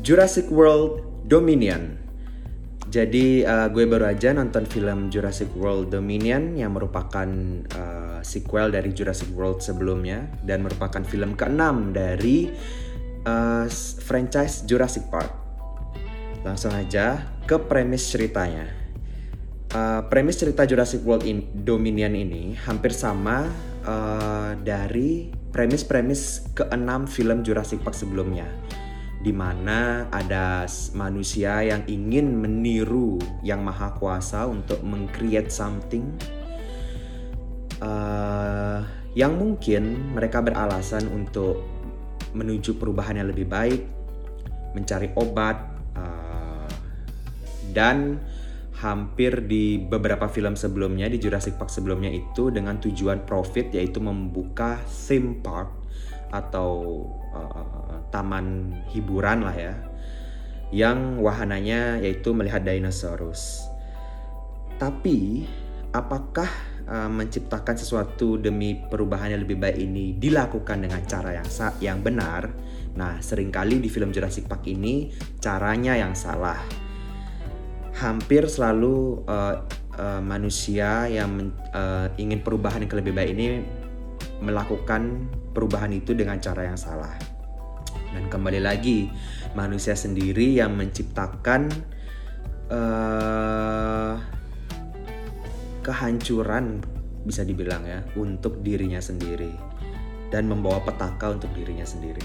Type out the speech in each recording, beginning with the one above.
Jurassic World Dominion. Jadi uh, gue baru aja nonton film Jurassic World Dominion yang merupakan uh, sequel dari Jurassic World sebelumnya dan merupakan film keenam dari uh, franchise Jurassic Park. Langsung aja ke premis ceritanya. Uh, premis cerita Jurassic World in Dominion ini hampir sama uh, dari premis-premis keenam film Jurassic Park sebelumnya di mana ada manusia yang ingin meniru yang maha kuasa untuk mengcreate something uh, yang mungkin mereka beralasan untuk menuju perubahan yang lebih baik, mencari obat, uh, dan hampir di beberapa film sebelumnya di Jurassic Park sebelumnya itu dengan tujuan profit yaitu membuka theme park atau uh, taman hiburan lah ya yang wahananya yaitu melihat dinosaurus. Tapi apakah uh, menciptakan sesuatu demi perubahan yang lebih baik ini dilakukan dengan cara yang sa yang benar? Nah, sering kali di film Jurassic Park ini caranya yang salah. Hampir selalu uh, uh, manusia yang uh, ingin perubahan yang lebih baik ini melakukan perubahan itu dengan cara yang salah. Dan kembali lagi, manusia sendiri yang menciptakan uh, kehancuran bisa dibilang ya untuk dirinya sendiri dan membawa petaka untuk dirinya sendiri.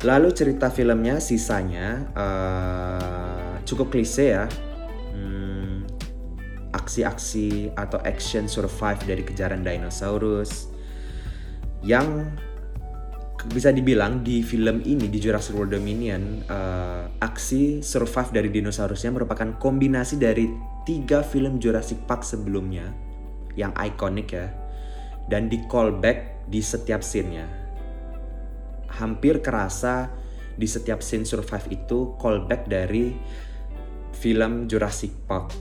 Lalu cerita filmnya sisanya uh, cukup klise ya. Hmm, aksi-aksi atau action survive dari kejaran dinosaurus yang bisa dibilang di film ini di Jurassic World Dominion uh, aksi survive dari dinosaurusnya merupakan kombinasi dari tiga film Jurassic Park sebelumnya yang ikonik ya dan di callback di setiap scene-nya hampir kerasa di setiap scene survive itu callback dari film Jurassic Park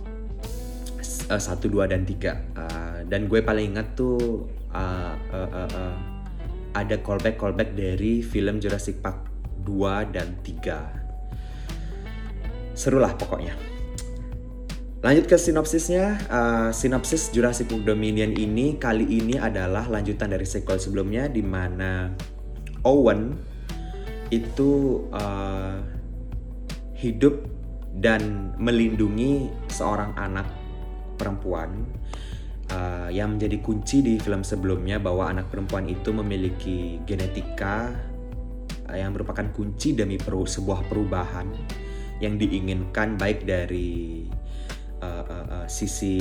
uh, 1, 2, dan 3 uh, dan gue paling ingat tuh uh, uh, uh, uh, ada callback-callback dari film Jurassic Park 2 dan 3. Seru lah pokoknya. Lanjut ke sinopsisnya, uh, sinopsis Jurassic World Dominion ini kali ini adalah lanjutan dari sequel sebelumnya di mana Owen itu uh, hidup dan melindungi seorang anak perempuan uh, yang menjadi kunci di film sebelumnya bahwa anak perempuan itu memiliki genetika uh, yang merupakan kunci demi peru sebuah perubahan yang diinginkan baik dari uh, uh, uh, sisi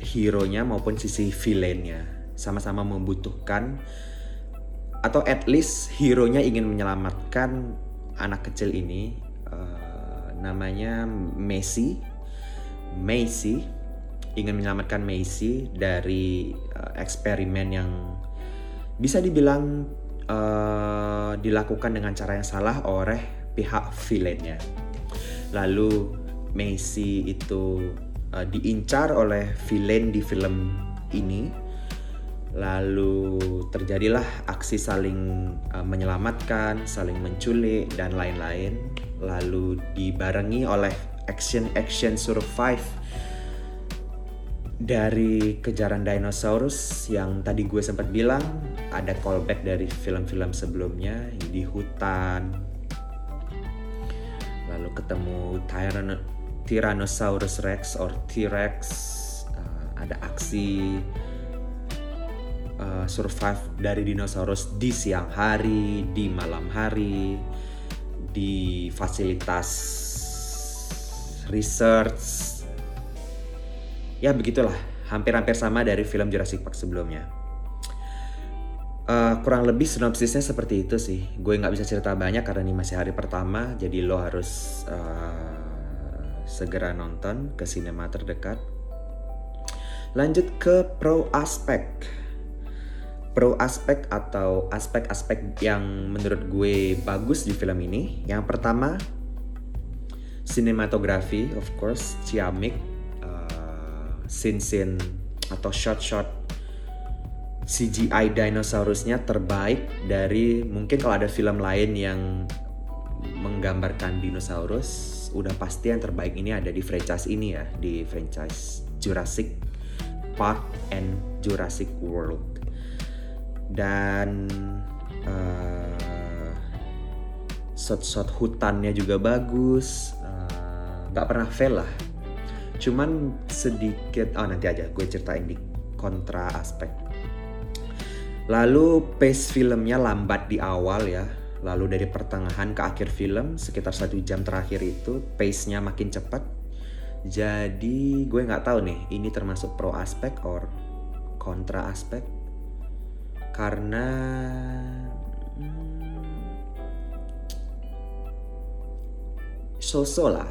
hero-nya maupun sisi villain-nya. Sama-sama membutuhkan atau at least hero-nya ingin menyelamatkan anak kecil ini uh, namanya Messi Messi ingin menyelamatkan Macy dari uh, eksperimen yang bisa dibilang uh, dilakukan dengan cara yang salah oleh pihak villainnya. Lalu Macy itu uh, diincar oleh villain di film ini. Lalu terjadilah aksi saling uh, menyelamatkan, saling menculik dan lain-lain. Lalu dibarengi oleh action-action survive dari kejaran dinosaurus yang tadi gue sempat bilang ada callback dari film-film sebelumnya di hutan. Lalu ketemu Tyrann Tyrannosaurus Rex or T-Rex uh, ada aksi uh, survive dari dinosaurus di siang hari di malam hari di fasilitas research ya begitulah hampir-hampir sama dari film Jurassic Park sebelumnya. Uh, kurang lebih sinopsisnya seperti itu sih. Gue nggak bisa cerita banyak karena ini masih hari pertama, jadi lo harus uh, segera nonton ke sinema terdekat. Lanjut ke pro aspek. Pro aspek atau aspek-aspek yang menurut gue bagus di film ini. Yang pertama, sinematografi, of course, ciamik scene-scene atau shot-shot CGI dinosaurusnya terbaik dari mungkin kalau ada film lain yang menggambarkan dinosaurus udah pasti yang terbaik ini ada di franchise ini ya di franchise Jurassic Park and Jurassic World dan uh, shot-shot hutannya juga bagus. Uh, nggak pernah fail lah. Cuman sedikit oh nanti aja gue ceritain di kontra aspek. Lalu pace filmnya lambat di awal ya. Lalu dari pertengahan ke akhir film sekitar satu jam terakhir itu pace-nya makin cepat. Jadi gue nggak tahu nih ini termasuk pro aspek or kontra aspek karena hmm, so-so lah.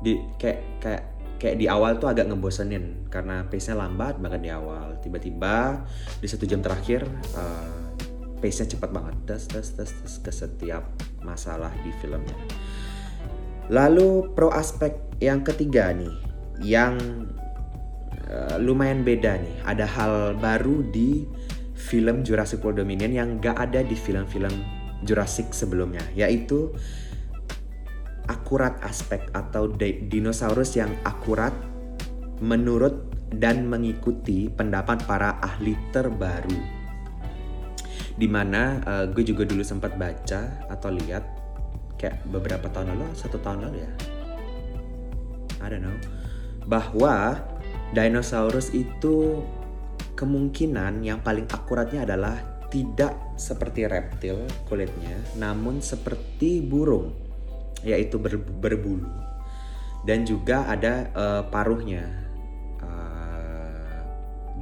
Di kayak kayak kayak di awal tuh agak ngebosenin. Karena pace-nya lambat bahkan di awal. Tiba-tiba di satu jam terakhir uh, pace-nya cepat banget. Tes tes tes tes ke setiap masalah di filmnya. Lalu pro aspek yang ketiga nih yang uh, lumayan beda nih. Ada hal baru di film Jurassic World Dominion yang gak ada di film-film Jurassic sebelumnya yaitu akurat aspek atau dinosaurus yang akurat menurut dan mengikuti pendapat para ahli terbaru. Di mana uh, eh, gue juga dulu sempat baca atau lihat kayak beberapa tahun lalu, satu tahun lalu ya, I don't know, bahwa dinosaurus itu kemungkinan yang paling akuratnya adalah tidak seperti reptil kulitnya, namun seperti burung yaitu ber, berbulu. Dan juga ada uh, paruhnya. Uh,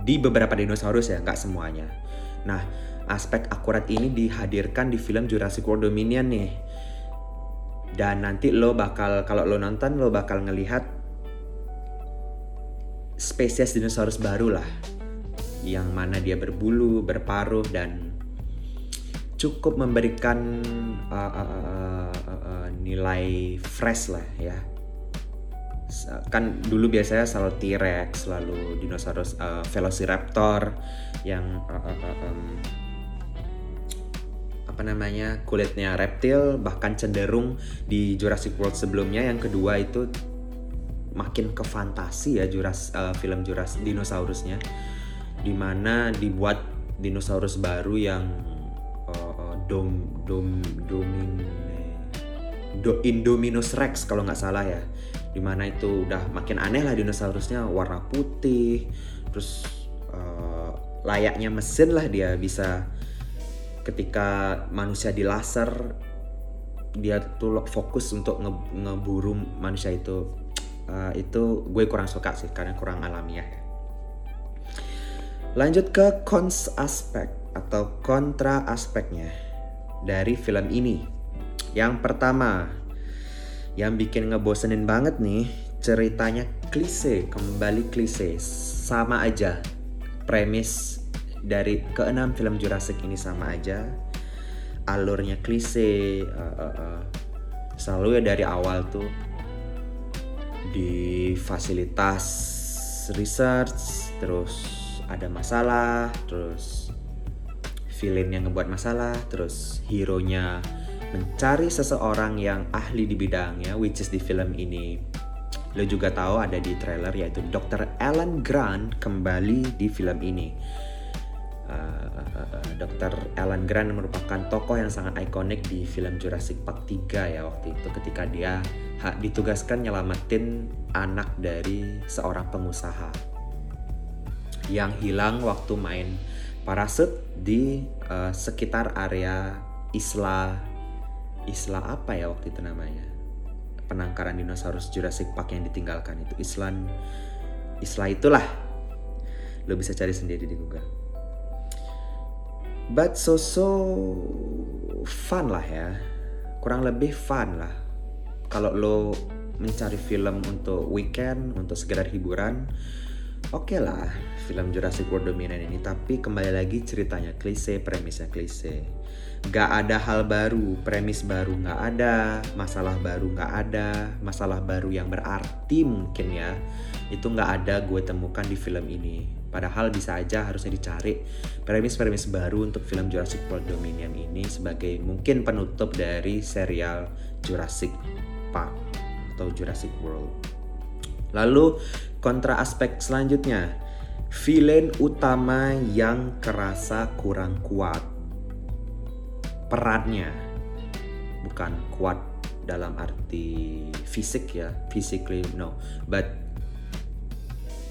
di beberapa dinosaurus ya nggak semuanya. Nah aspek akurat ini dihadirkan di film Jurassic World Dominion nih. Dan nanti lo bakal kalau lo nonton lo bakal ngelihat spesies dinosaurus baru lah yang mana dia berbulu berparuh dan cukup memberikan uh, uh, uh, uh, uh, nilai fresh lah ya. Kan dulu biasanya selalu T-Rex, selalu dinosaurus uh, Velociraptor yang uh, uh, um, apa namanya kulitnya reptil bahkan cenderung di Jurassic World sebelumnya. Yang kedua itu makin ke fantasi ya Juras uh, film Jurassic dinosaurusnya di mana dibuat dinosaurus baru yang uh, dom dom domin do, Indominus Rex kalau nggak salah ya. Di mana itu udah makin aneh lah dinosaurusnya warna putih terus uh, layaknya mesin lah dia bisa ketika manusia di laser dia tuh fokus untuk nge ngeburu manusia itu. Uh, itu gue kurang suka sih karena kurang alamiah lanjut ke cons aspek atau kontra aspeknya dari film ini. Yang pertama, yang bikin ngebosenin banget nih, ceritanya klise, kembali klise, sama aja. Premis dari keenam film Jurassic ini sama aja. Alurnya klise, uh, uh, uh. selalu ya dari awal tuh di fasilitas research, terus ada masalah, terus villain yang ngebuat masalah, terus hero-nya mencari seseorang yang ahli di bidangnya, which is di film ini. Lo juga tahu ada di trailer yaitu Dr. Alan Grant kembali di film ini. Uh, uh, Dr. Alan Grant merupakan tokoh yang sangat ikonik di film Jurassic Park 3 ya waktu itu ketika dia ditugaskan nyelamatin anak dari seorang pengusaha yang hilang waktu main parasut di uh, sekitar area Isla Isla apa ya waktu itu namanya? Penangkaran dinosaurus Jurassic Park yang ditinggalkan itu. Islan Isla itulah. Lo bisa cari sendiri di Google. But so so fun lah ya. Kurang lebih fun lah. Kalau lo mencari film untuk weekend untuk sekedar hiburan oke okay lah film Jurassic World Dominion ini tapi kembali lagi ceritanya klise premisnya klise gak ada hal baru premis baru gak ada masalah baru gak ada masalah baru yang berarti mungkin ya itu gak ada gue temukan di film ini Padahal bisa aja harusnya dicari premis-premis baru untuk film Jurassic World Dominion ini sebagai mungkin penutup dari serial Jurassic Park atau Jurassic World. Lalu kontra aspek selanjutnya, villain utama yang kerasa kurang kuat. Perannya. Bukan kuat dalam arti fisik ya, physically no, but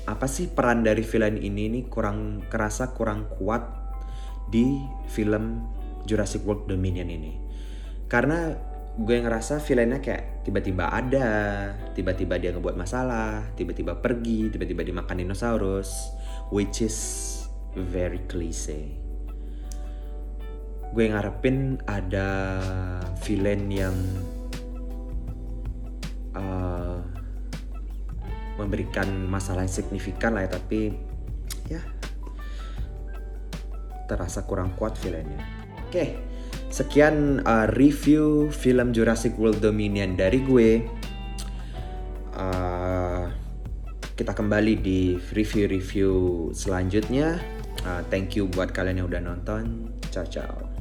apa sih peran dari villain ini nih kurang kerasa kurang kuat di film Jurassic World Dominion ini? Karena gue ngerasa villainnya kayak tiba-tiba ada tiba-tiba dia ngebuat masalah tiba-tiba pergi tiba-tiba dimakan dinosaurus which is very cliche gue ngarepin ada villain yang uh, memberikan masalah yang signifikan lah ya tapi ya terasa kurang kuat filmnya. Oke, sekian uh, review film Jurassic World Dominion dari gue. Uh, kita kembali di review-review selanjutnya. Uh, thank you buat kalian yang udah nonton. Ciao ciao.